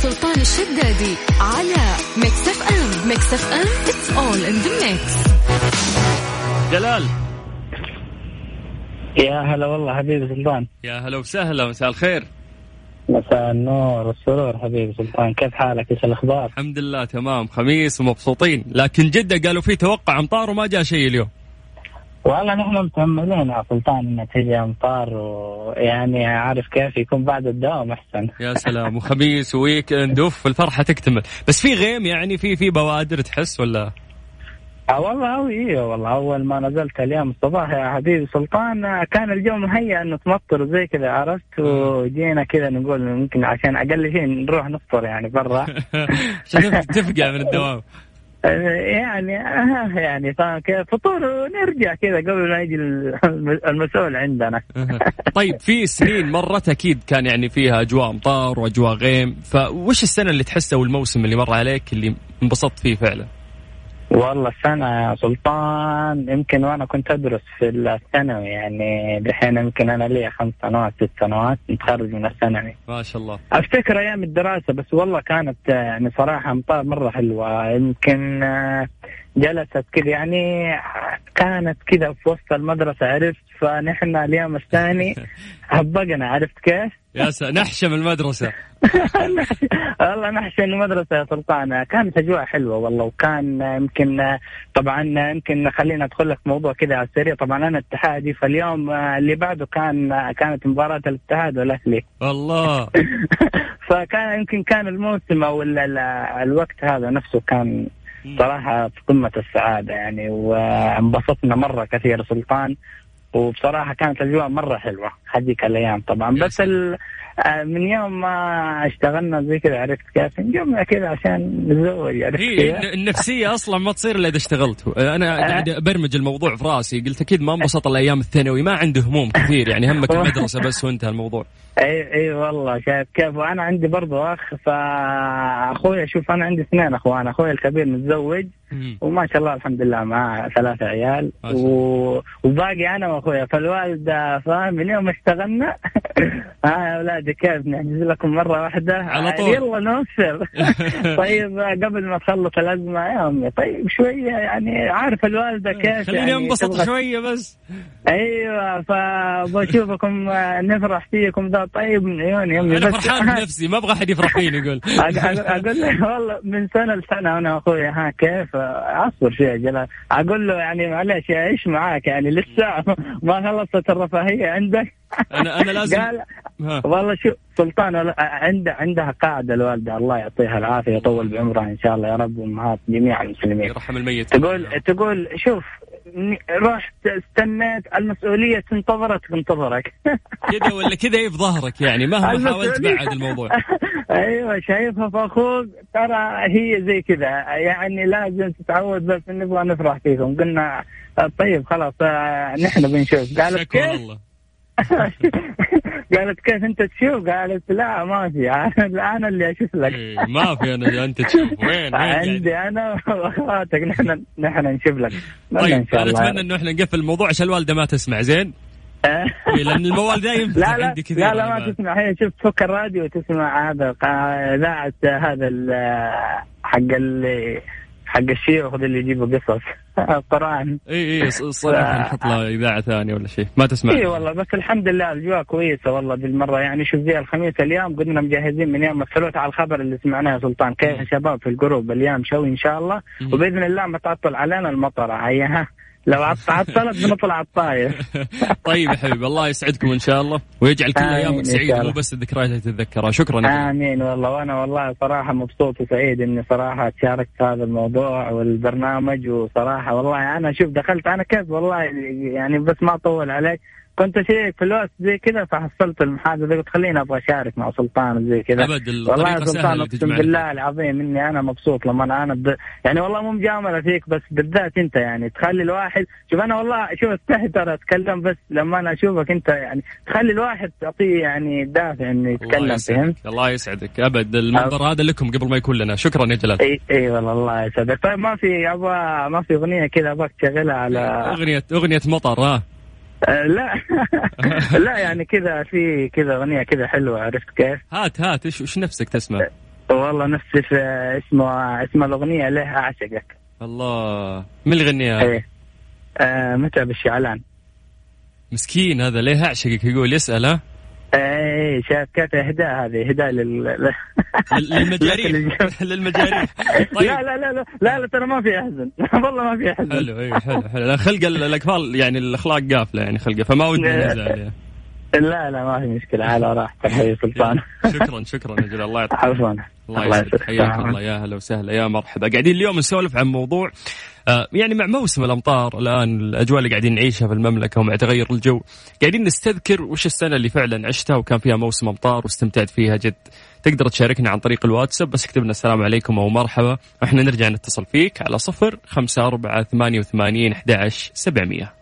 وسلطان الشدادي على Mix FM Mix FM it's all in the mix جلال. يا هلا والله حبيبي سلطان. يا هلا وسهلا مساء الخير. مساء النور والسرور حبيبي سلطان. كيف حالك؟ إيش الأخبار؟ الحمد لله تمام. خميس ومبسوطين. لكن جدة قالوا في توقع امطار وما جاء شيء اليوم. والله نحن متأملين يا سلطان ان تجي أمطار ويعني عارف كيف يكون بعد الدوام أحسن. يا سلام وخميس وويكند أوف الفرحة تكتمل. بس في غيم يعني في في بوادر تحس ولا؟ آه والله هو أيوه والله أول ما نزلت اليوم الصباح يا حبيبي سلطان كان الجو مهيأ إنه تمطر زي كذا عرفت؟ وجينا كذا نقول ممكن عشان أقل شيء نروح نفطر يعني برا. عشان تفقع من الدوام. يعني آه يعني فطور ونرجع كذا قبل ما يجي المسؤول عندنا طيب في سنين مرت أكيد كان يعني فيها أجواء أمطار وأجواء غيم فوش السنة اللي تحسها والموسم اللي مر عليك اللي انبسطت فيه فعلا؟ والله السنة يا سلطان يمكن وأنا كنت أدرس في الثانوي يعني دحين يمكن أنا لي خمس سنوات ست سنوات متخرج من الثانوي. ما شاء الله. أفتكر أيام الدراسة بس والله كانت يعني صراحة أمطار مرة حلوة. يمكن جلست كذا يعني كانت كذا في وسط المدرسة عرفت؟ فنحن اليوم الثاني هبقنا عرفت كيف؟ يا سلام نحشم المدرسة. والله نحشم المدرسة يا سلطان. كانت أجواء حلوة والله وكان يمكن طبعا يمكن خلينا أدخل لك موضوع كذا على السريع. طبعا أنا اتحادي فاليوم اللي بعده كان كانت مباراة الاتحاد والأهلي. والله فكان يمكن كان الموسم أو الوقت هذا نفسه كان صراحة في قمة السعادة يعني وانبسطنا مرة كثير سلطان. وبصراحة كانت الأجواء مرة حلوة. هذيك الأيام طبعا. بس من يوم ما اشتغلنا زي كذا عرفت كيف؟ نجمع كذا عشان نتزوج عرفت هي النفسية أصلا ما تصير إلا إذا اشتغلت. أنا قاعد أبرمج الموضوع في رأسي. قلت أكيد ما انبسط الأيام الثانوي. ما عنده هموم كثير يعني همك المدرسة بس وانتهى الموضوع. إي إي والله شايف كيف. وأنا عندي برضو أخ فاخويا شوف أنا عندي اثنين أخوان. اخويا الكبير متزوج وما شاء الله الحمد لله معاه ثلاثة عيال. و... وباقي أنا وأخويا. فالوالدة فاهم من يوم اشتغلنا ها يا اولادي كيف نحجز لكم مرة واحدة؟ على طول. يلا نوفر طيب قبل ما تخلص الأزمة يا أمي طيب شوية يعني عارف الوالدة كيف خليني يعني انبسط. شوية بس. أيوه فبشوفكم نفرح فيكم ذا. طيب من عيوني امي أنا فرحان بنفسي ما أبغى أحد يفرح فيني يقول. أقول له والله من سنة لسنة أنا واخوي ها كيف؟ أصبر شوي جلال. أقول له يعني معلش إيش معاك؟ يعني لسه ما خلصت الرفاهية عندك؟ أنا أنا لازم قال والله شوف سلطان عنده عندها قاعدة الوالدة الله يعطيها العافية يطول بعمرها إن شاء الله يا رب وامهات جميع المسلمين. يرحم الميت. تقول تقول شوف رحت استنيت المسؤولية تنتظرك تنتظرك كذا ولا كذا في ظهرك يعني مهما حاولت بعد الموضوع. أيوه شايفها في أخوك ترى هي زي كذا. يعني لازم تتعود بس نبغى نفرح فيكم. قلنا طيب خلاص نحن بنشوف. قالت كيف؟ والله قالت كيف انت تشوف؟ قالت لا ما في. أنا اللي أشوف لك. إيه ما في أنا أنت تشوف. وين؟ وين عندي أنا وأخواتك. نحن نحن نشوف لك. طيب أنا أتمنى إنه إحنا نقفل الموضوع عشان الوالدة ما تسمع. زين؟ إيه لأن الموال دايم لا لا. عندي كثير. لا لا ما تسمع. هي شوف تفك الراديو وتسمع هذا إذاعة هذا حق اللي حق الشيوخ اللي يجيبوا قصص. القران إي إي صراحة نحط له إذاعة ثانية ولا شيء. ما تسمع. إي والله بس الحمد لله الأجواء كويسة والله بالمرة. يعني شوف زي الخميس اليوم قلنا مجهزين من يوم الثلاثاء على الخبر اللي سمعناه يا سلطان. كيف الشباب في ال group اليوم شوي إن شاء الله. وبإذن الله ما تعطل علينا المطره هيا لو عطلت بنطلع الطاير. طيب يا حبيبي الله يسعدكم إن شاء الله ويجعل كل ايامك سعيدة مو بس الذكريات اللي تتذكرها. شكرا آمين والله وأنا والله صراحة مبسوط وسعيد إني صراحة شاركت هذا الموضوع والبرنامج وصراحة والله أنا شوف دخلت أنا كيف والله يعني بس ما أطول عليك. كنت اشيك في الوقت زي كذا فحصلت المحادثة قلت خليني أبغى أشارك مع سلطان زي كذا. والله يا سلطان أقسم بالله العظيم إني أنا مبسوط لما أنا, أنا ب... يعني والله مو مجاملة فيك بس بالذات أنت يعني تخلي الواحد شوف أنا والله شوف استحي ترى أتكلم بس لما أنا أشوفك أنت يعني تخلي الواحد تعطيه يعني دافع إنه يتكلم فهمت؟ الله يسعدك. أبد المنبر هذا لكم قبل ما يكون لنا. شكرا يا جلال. اي إي والله الله يسعدك. طيب ما في أبغى ما في أغنية كذا أبغاك تشغلها على أغنية أغنية مطر ها. لا لا يعني كذا في كذا أغنية كذا حلوة عرفت كيف؟ هات هات إيش إيش نفسك تسمع؟ والله نفس اسمه اسم الأغنية له أعشقك الله من اللي يغنيها؟ إيه آه متعب الشعلان مسكين هذا ليه أعشقك يقول يسأل ها؟ إيه شاكات إهداء هذه إهداء لل للمجاريح للمجاريح طيب. لا لا لا لا لا, ترى ما في أحزن. والله ما في أحزن. حلو اي حلو حلو. خلق الاطفال يعني الأخلاق قافلة يعني خلقة فما ودي نزعل لا لا ما في مشكلة. على راحتك حبيبي سلطان. شكرا شكرا يا الله يعطيك عفوا. الله يسعدك. حياك الله. يا هلا وسهلا. يا مرحبا. قاعدين اليوم نسولف عن موضوع آه، يعني مع موسم الأمطار الآن الأجواء اللي قاعدين نعيشها في المملكة ومع تغير الجو. قاعدين نستذكر وش السنة اللي فعلا عشتها وكان فيها موسم أمطار واستمتعت فيها جد. تقدر تشاركنا عن طريق الواتساب. بس اكتب لنا السلام عليكم أو مرحبا. إحنا نرجع نتصل فيك على صفر خمسة أربعة ثمانية وثمانين أحد سبعمية.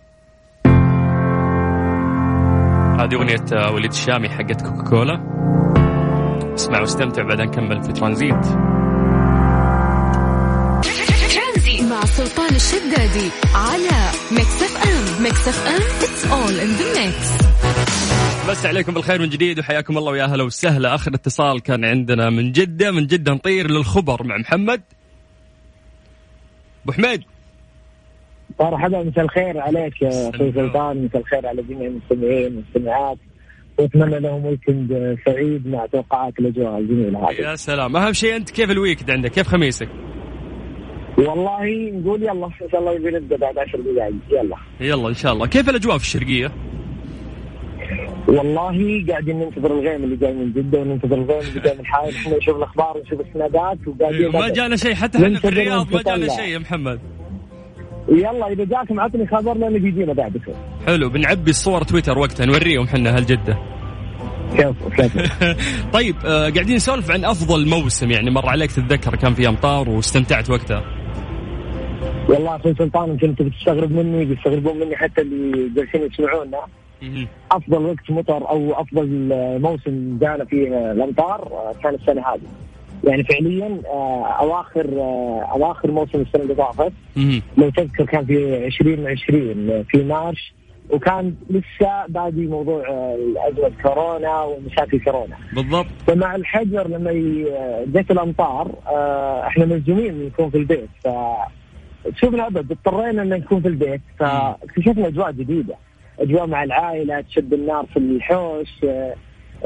هذه أغنية وليد الشامي حقت كوكا اسمع واستمتع بعدين نكمل في ترانزيت. مع سلطان الشدادي على Mix FM Mix FM it's all in the mix. بس عليكم بالخير من جديد وحياكم الله ويا هلا وسهلا. آخر اتصال كان عندنا من جدة من جدة نطير للخبر مع محمد. أبو حميد. مرحبا مساء الخير عليك يا أخوي سلطان مساء الخير على جميع المستمعين والمستمعات. وأتمنى لهم weekend سعيد مع توقعات الأجواء الجميلة. هذه يا سلام. أهم شيء أنت كيف ال weekend عندك؟ كيف خميسك؟ والله نقول يلا إن شاء الله يبي نبدأ بعد 10 دقائق. يلا. يلا إن شاء الله. كيف الأجواء في الشرقية؟ والله قاعدين ننتظر الغيم اللي جاي من جدة وننتظر الغيم اللي جاي من حائل إحنا نشوف الأخبار ونشوف السنابات وقاعدين ما جانا شيء. حتى إحنا في الرياض ما جانا شيء يا محمد. يلا إذا جاكم عطني خبر لأنه بيجينا بعد حلو بنعبي الصور تويتر وقتها نوريهم إحنا هالجدة. طيب آه قاعدين نسولف عن أفضل موسم يعني مر عليك تتذكر كان في امطار واستمتعت وقتها؟ والله أخوي سلطان يمكن أنت بتستغرب مني بيستغربون مني حتى اللي جالسين يسمعونا. أفضل وقت مطر أو أفضل موسم جانا فيه الامطار آه، كان السنة هذه. يعني فعليا آه، أواخر آه، أواخر موسم السنة اللي طافت. لو تذكر كان في 2020 في مارش وكان لسه باقي موضوع أزمة كورونا ومشاكل كورونا. بالضبط. فمع الحجر لما جت الأمطار إحنا ملزومين نكون في البيت. ف شفنا أبد اضطرينا ان نكون في البيت. فاكتشفنا أجواء جديدة. أجواء مع العائلة تشد النار في الحوش آه،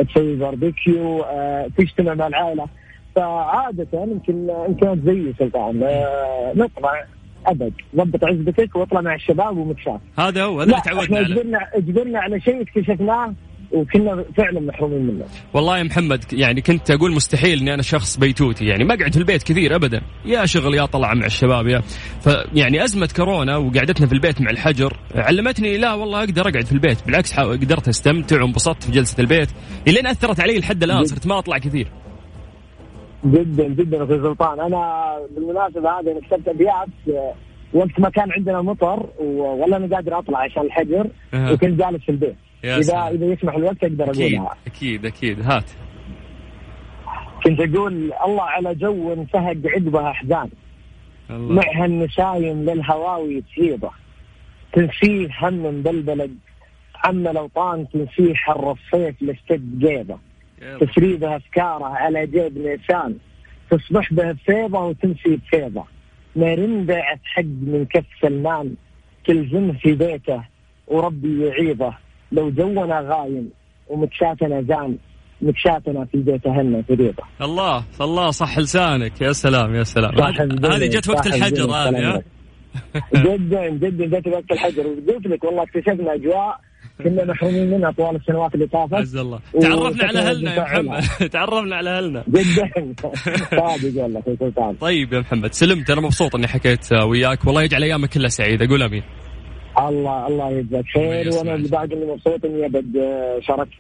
تسوي باربيكيو آه، تجتمع مع العائلة. فعادة يمكن إن كانت زي سلطان. آه، نطلع أبد. ضبط عزبتك وأطلع مع الشباب ومتشاف. هذا هو هذا اللي تعودنا عليه اجبرنا اجبرنا على شيء اكتشفناه وكنا فعلا محرومين منه. والله يا محمد يعني كنت أقول مستحيل إني أنا شخص بيتوتي. يعني ما أقعد في البيت كثير ابدا. يا شغل يا طلع مع الشباب يا فيعني أزمة كورونا وقعدتنا في البيت مع الحجر علمتني لا والله أقدر أقعد في البيت. بالعكس قدرت أستمتع وانبسطت في جلسة البيت. إلين أثرت علي لحد الآن صرت ما أطلع كثير. جدا جدا أخوي سلطان. أنا بالمناسبة هذه كتبت ابيات وقت ما كان عندنا مطر ولا أنا قادر أطلع عشان الحجر وكنت جالس في البيت. اذا سلام. إذا يسمح الوقت أقدر اقولها أكيد أكيد هات. كنت أقول الله على جو انتهق عقبها أحزان. الله. معها النسايم للهواوي تهيبه تنسيه هم بالبلد عم لو طان تنسيه حر الصيف لستد جيبه. تسريبها افكاره على جيب نيسان. تصبح به بفيضه وتنسي بفيضة. باعت حق من كف سلمان. تلزمه في بيته وربي يعيضه. لو جونا غايم ومكشاتنا زان مكشاتنا في بيت اهلنا في ريضه الله الله صح لسانك. يا سلام يا سلام. هذه جت وقت الحجر هذه جدا جدا جت وقت الحجر. وقلت لك والله اكتشفنا أجواء كنا محرومين منها طوال السنوات اللي طافت؟ عز الله. تعرفنا على أهلنا يا محمد. تعرفنا على أهلنا. جدا. صادق والله في طيب يا محمد سلمت أنا مبسوط إني حكيت وياك. والله يجعل أيامك كلها سعيدة. قول آمين. الله الله يجزاك خير. وأنا بعد اني مبسوط إني أبد شاركت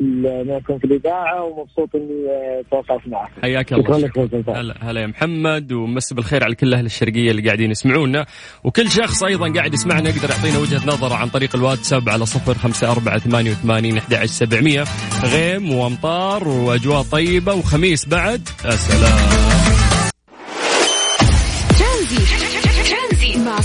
معكم في الإذاعة ومبسوط إني تواصلت معك. حياك الله. شكرا لك هلا هلا يا محمد ومس بالخير على كل أهل الشرقية اللي قاعدين يسمعونا. وكل شخص أيضا قاعد يسمعنا يقدر يعطينا وجهة نظره عن طريق الواتساب على صفر خمسة أربعة ثمانية وثمانين أحد سبعمية. غيم وأمطار وأجواء طيبة وخميس بعد. يا سلام.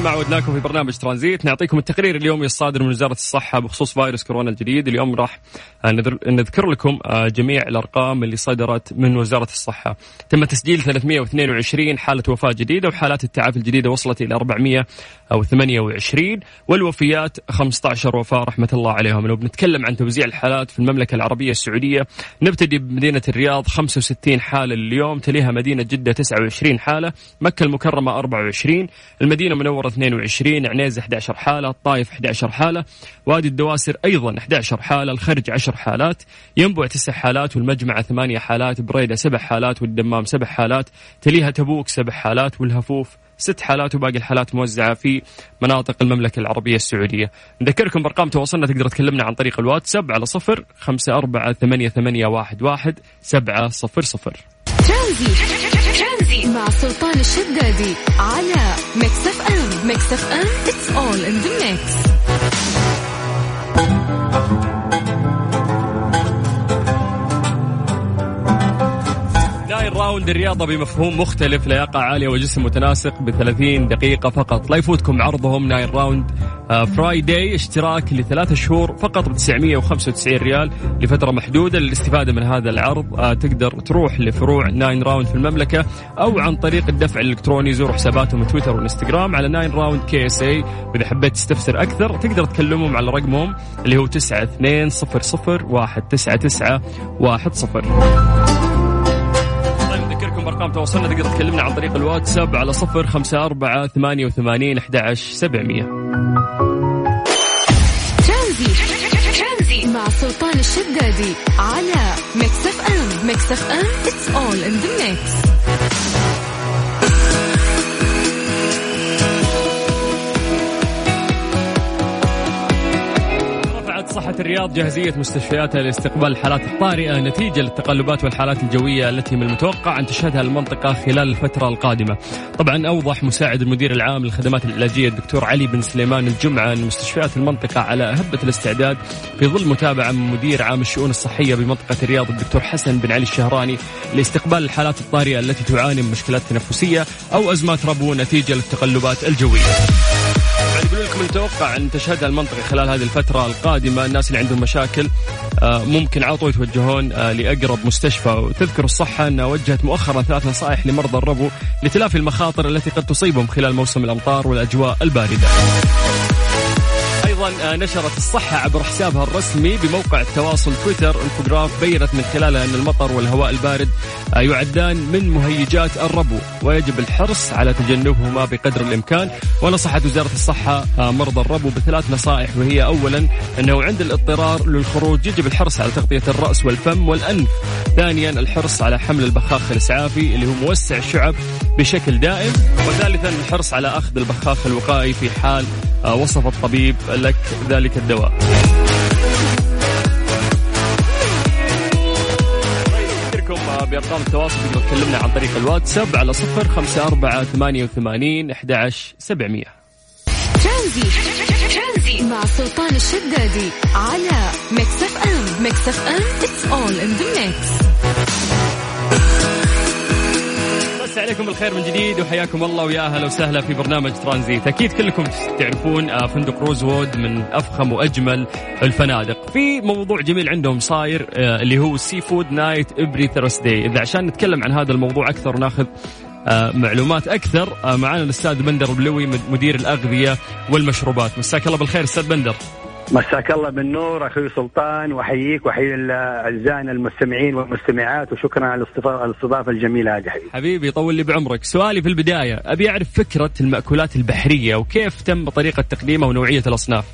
ما عودناكم في برنامج ترانزيت. نعطيكم التقرير اليومي الصادر من وزارة الصحة بخصوص فيروس كورونا الجديد. اليوم راح نذكر لكم آه، جميع الأرقام اللي صدرت من وزارة الصحة. تم تسجيل 322 حالة وفاة جديدة وحالات التعافي الجديدة وصلت إلى 428 والوفيات 15 وفاة رحمة الله عليهم. لو بنتكلم عن توزيع الحالات في المملكة العربية السعودية نبتدي بمدينة الرياض 65 حالة اليوم تليها مدينة جدة 29 حالة مكة المكرمة 24 المدينة المنورة 22 عنيزة 11 حالة الطايف 11 حالة وادي الدواسر أيضا 11 حالة الخرج 10 حالات ينبع 9 حالات والمجمعة 8 حالات بريدة 7 حالات والدمام 7 حالات تليها تبوك 7 حالات والهفوف ست حالات وباقي الحالات موزعة في مناطق المملكة العربية السعودية. نذكركم بأرقام تواصلنا تقدر تكلمنا عن طريق الواتساب على صفر خمسة أربعة ثمانية, ثمانية واحد, واحد سبعة صفر صفر. ترانزيت مع سلطان الشدادي على ميكس اف ام. ميكس اف ام it's all in the mix. راوند الرياضة بمفهوم مختلف لياقة عالية وجسم متناسق ب 30 دقيقة فقط. لا يفوتكم عرضهم ناين راوند. Friday اشتراك لثلاثة شهور فقط ب 995 ريال لفترة محدودة للاستفادة من هذا العرض. آه، تقدر تروح لفروع ناين راوند في المملكة أو عن طريق الدفع الإلكتروني. زوروا حساباتهم تويتر وإنستغرام على ناين راوند كي إس إي. وإذا حبيت تستفسر أكثر تقدر تكلمهم على رقمهم اللي هو 9200 199 10 ارقام تواصلنا تقدر تكلمنا عن طريق الواتساب على صفر خمسة أربعة ثمانية وثمانين أحد عشر سبعمية. مع سلطان الشدادي على ميكس إف إم. ميكس إف إم it's all in the mix. صحة الرياض جاهزية مستشفياتها لاستقبال الحالات الطارئة نتيجة للتقلبات والحالات الجوية التي من المتوقع أن تشهدها المنطقة خلال الفترة القادمة. طبعا أوضح مساعد المدير العام للخدمات العلاجية الدكتور علي بن سليمان الجمعة أن مستشفيات المنطقة على أهبة الاستعداد في ظل متابعة من مدير عام الشؤون الصحية بمنطقة الرياض الدكتور حسن بن علي الشهراني لاستقبال الحالات الطارئة التي تعاني من مشكلات تنفسية أو أزمات ربو نتيجة للتقلبات الجوية. لكم نتوقع أن تشهدها المنطقة خلال هذه الفترة القادمة الناس اللي عندهم مشاكل آه، ممكن على طول يتوجهون آه، لأقرب مستشفى وتذكر الصحة انها وجهت مؤخرا ثلاث نصائح لمرضى الربو لتلافي المخاطر التي قد تصيبهم خلال موسم الأمطار والأجواء الباردة. آه، نشرت الصحة عبر حسابها الرسمي بموقع التواصل تويتر. إنفوجراف بينت من خلالها أن المطر والهواء البارد آه، يعدان من مهيجات الربو ويجب الحرص على تجنبهما بقدر الإمكان. ونصحت وزارة الصحة آه، مرضى الربو بثلاث نصائح وهي اولا أنه عند الاضطرار للخروج يجب الحرص على تغطية الرأس والفم والانف ثانيا الحرص على حمل البخاخ الإسعافي اللي هو موسع الشعب بشكل دائم. وثالثا الحرص على أخذ البخاخ الوقائي في حال وصف الطبيب لك ذلك الدواء. بأرقام التواصل تقدر تكلمنا عن طريق الواتساب على صفر خمسة أربعة ثمانية وثمانين أحد عشر سبعمية. ترانزيت. مع سلطان الشدادي على ميكس أف أم. ميكس أف أم it's all in the mix. مسا عليكم بالخير من جديد وحياكم الله ويا أهلا وسهلا في برنامج ترانزيت. أكيد كلكم تعرفون آه، فندق روزوود من أفخم وأجمل الفنادق. في موضوع جميل عندهم صاير آه، اللي هو ال seafood night every Thursday إذا عشان نتكلم عن هذا الموضوع أكثر وناخذ آه، معلومات أكثر معنا الأستاذ بندر بلوي مدير الأغذية والمشروبات. مساك الله بالخير أستاذ بندر. مساك الله بالنور أخوي سلطان وأحييك وأحيي أعزائنا المستمعين والمستمعات وشكرا على الاستضافة الجميلة هذه حبيبي. حبيبي طول لي بعمرك، سؤالي في البداية أبي أعرف فكرة المأكولات البحرية وكيف تم طريقة تقديمها ونوعية الأصناف.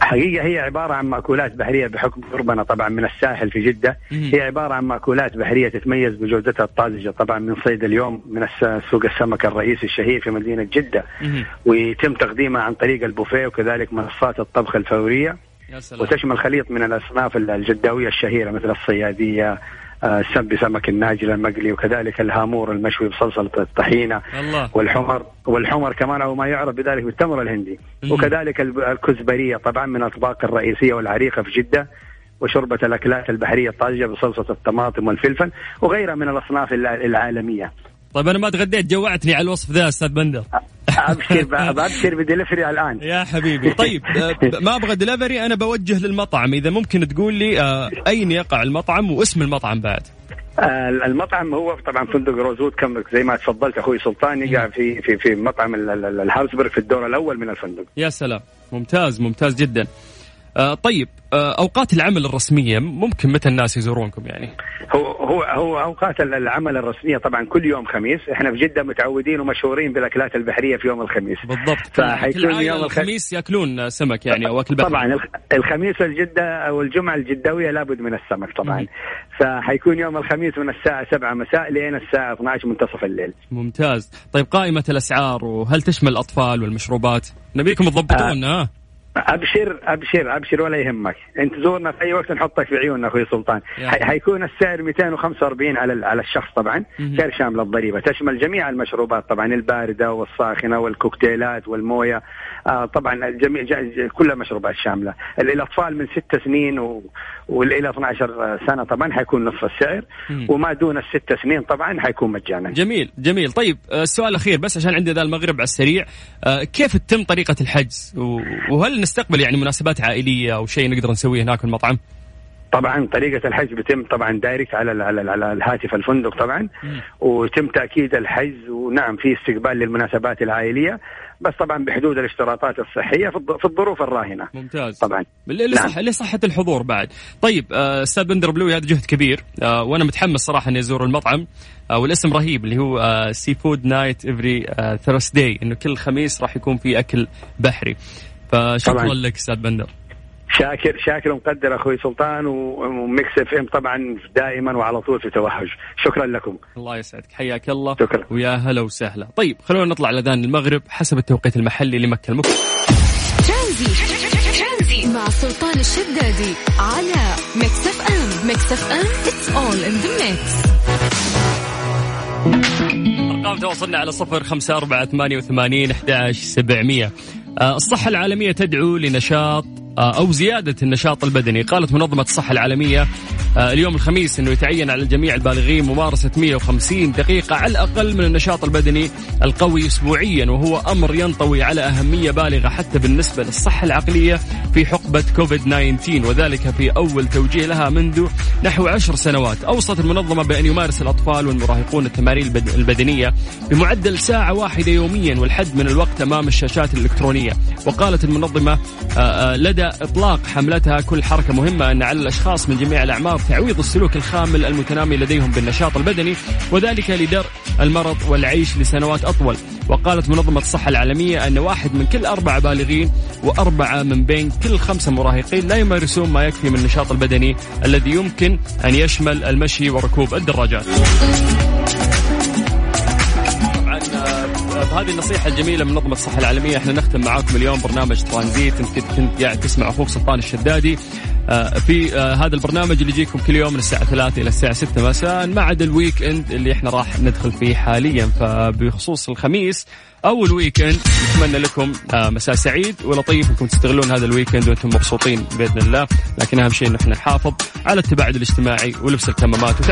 حقيقة هي عبارة عن مأكولات بحرية بحكم قربنا طبعا من الساحل في جدة. هي عبارة عن مأكولات بحرية تتميز بجودتها الطازجة طبعا من صيد اليوم من سوق السمك الرئيسي الشهير في مدينة جدة. ويتم تقديمها عن طريق البوفيه وكذلك منصات الطبخ الفورية. وتشمل خليط من الأصناف الجداوية الشهيرة مثل الصيادية السم بسمك الناجل المقلي وكذلك الهامور المشوي بصلصة الطحينة الله. والحمر والحمر كمان أو ما يعرف بذلك بالتمر الهندي. وكذلك الكزبرية طبعا من الأطباق الرئيسية والعريقة في جدة وشوربة الأكلات البحرية الطازجة بصلصة الطماطم والفلفل وغيرها من الأصناف العالمية طيب أنا ما تغديت جوعتني على الوصف ذا أستاذ بندر. أبشر بابشر بدليفري الآن. يا حبيبي. طيب آه، ما أبغى دليفري أنا بوجه للمطعم. إذا ممكن تقول لي آه، أين يقع المطعم واسم المطعم بعد؟ آه، المطعم هو طبعا فندق روزوود كم زي ما تفضلت أخوي سلطان يقع في في في مطعم الهاوسبرغ في الدور الأول من الفندق يا سلام. ممتاز ممتاز جدا. آه طيب آه أوقات العمل الرسمية ممكن متى الناس يزورونكم يعني؟ هو هو هو أوقات العمل الرسمية طبعا كل يوم خميس، إحنا في جدة متعودين ومشهورين بالأكلات البحرية في يوم الخميس. بالضبط فحيكون يوم الخميس يأكلون سمك يعني أو أكل بحري. طبعا الخميس الجده أو الجمعة الجداويه لابد من السمك طبعا. فحيكون يوم الخميس من الساعة 7 مساء لين الساعة 12 منتصف الليل. ممتاز، طيب قائمة الأسعار وهل تشمل الأطفال والمشروبات؟ نبيكم تضبطون آه. أبشر أبشر أبشر ولا يهمك. أنت زورنا في أي وقت نحطك في عيوننا أخوي سلطان. حيكون السعر 245 على على الشخص طبعا. غير شامله الضريبة؟ تشمل جميع المشروبات طبعا الباردة والساخنة والكوكتيلات والموية. آه طبعا الجميع كل المشروبات شاملة. الأطفال من ست سنين و... والى 12 سنة طبعا حيكون نصف السعر وما دون الست سنين طبعا حيكون مجانا. جميل جميل. طيب آه، السؤال الأخير بس عشان عندي ذا المغرب على السريع. آه، كيف تتم طريقة الحجز؟ وهل نستقبل يعني مناسبات عائلية أو شيء نقدر نسويه هناك في المطعم؟ طبعا طريقة الحجز بتم طبعا direct على على على الهاتف الفندق طبعا. وتم تأكيد الحجز ونعم في استقبال للمناسبات العائلية بس طبعا بحدود الاشتراطات الصحية في الظروف الراهنة. ممتاز. طبعا. لصح... نعم. لصحه الحضور بعد. طيب آه، أستاذ بندر بلوي هذا جهد كبير. آه وأنا متحمس صراحة إني أزور المطعم. آه والاسم رهيب اللي هو seafood night every Thursday إنه كل خميس راح يكون في أكل بحري. فشكرا. لك أستاذ بندر. شاكر شاكر ومقدر أخوي سلطان وميكس إف إم طبعا دائما وعلى طول في توهج شكرا لكم. الله يسعدك. حياك الله. شكرا. ويا هلا وسهلا. طيب خلونا نطلع لاذان المغرب حسب التوقيت المحلي لمكه المكرمه ترانزيت. مع سلطان الشدادي على ميكس إف إم. ميكس إف إم it's all in the mix أرقام تواصلنا على صفر خمسة أربعة ثمانية وثمانين أحد سبعمية. آه، الصحة العالمية تدعو لنشاط أو زيادة النشاط البدني. قالت منظمة الصحة العالمية آه، اليوم الخميس أنه يتعين على الجميع البالغين ممارسة 150 دقيقة على الأقل من النشاط البدني القوي أسبوعيا وهو أمر ينطوي على أهمية بالغة حتى بالنسبة للصحة العقلية في حقبة كوفيد 19 وذلك في أول توجيه لها منذ نحو عشر سنوات. أوصت المنظمة بأن يمارس الأطفال والمراهقون التمارين البدنية بمعدل ساعة واحدة يوميا والحد من الوقت أمام الشاشات الإلكترونية. وقالت المنظمة آه، لدى إطلاق حملتها كل حركة مهمة أن على الأشخاص من جميع الأعمار تعويض السلوك الخامل المتنامي لديهم بالنشاط البدني وذلك لدرء المرض والعيش لسنوات أطول. وقالت منظمة الصحة العالمية أن واحد من كل أربعة بالغين وأربعة من بين كل خمسة مراهقين لا يمارسون ما يكفي من النشاط البدني الذي يمكن أن يشمل المشي وركوب الدراجات. بهذه النصيحة الجميلة من منظمة الصحة العالمية. إحنا نختم معاكم اليوم برنامج ترانزيت. إنت كنت قاعد تسمع أخوك سلطان الشدادي. آه، في آه، هذا البرنامج اللي يجيكم كل يوم من الساعة 3 إلى الساعة 6 مساء. ما عدا ال weekend اللي إحنا راح ندخل فيه حاليا. فبخصوص الخميس أو ال weekend نتمنى لكم آه، مساء سعيد ولطيف. انكم تستغلون هذا ال weekend وأنتم مبسوطين بإذن الله، لكن أهم شيء إن إحنا نحافظ على التباعد الاجتماعي ولبس الكمامات.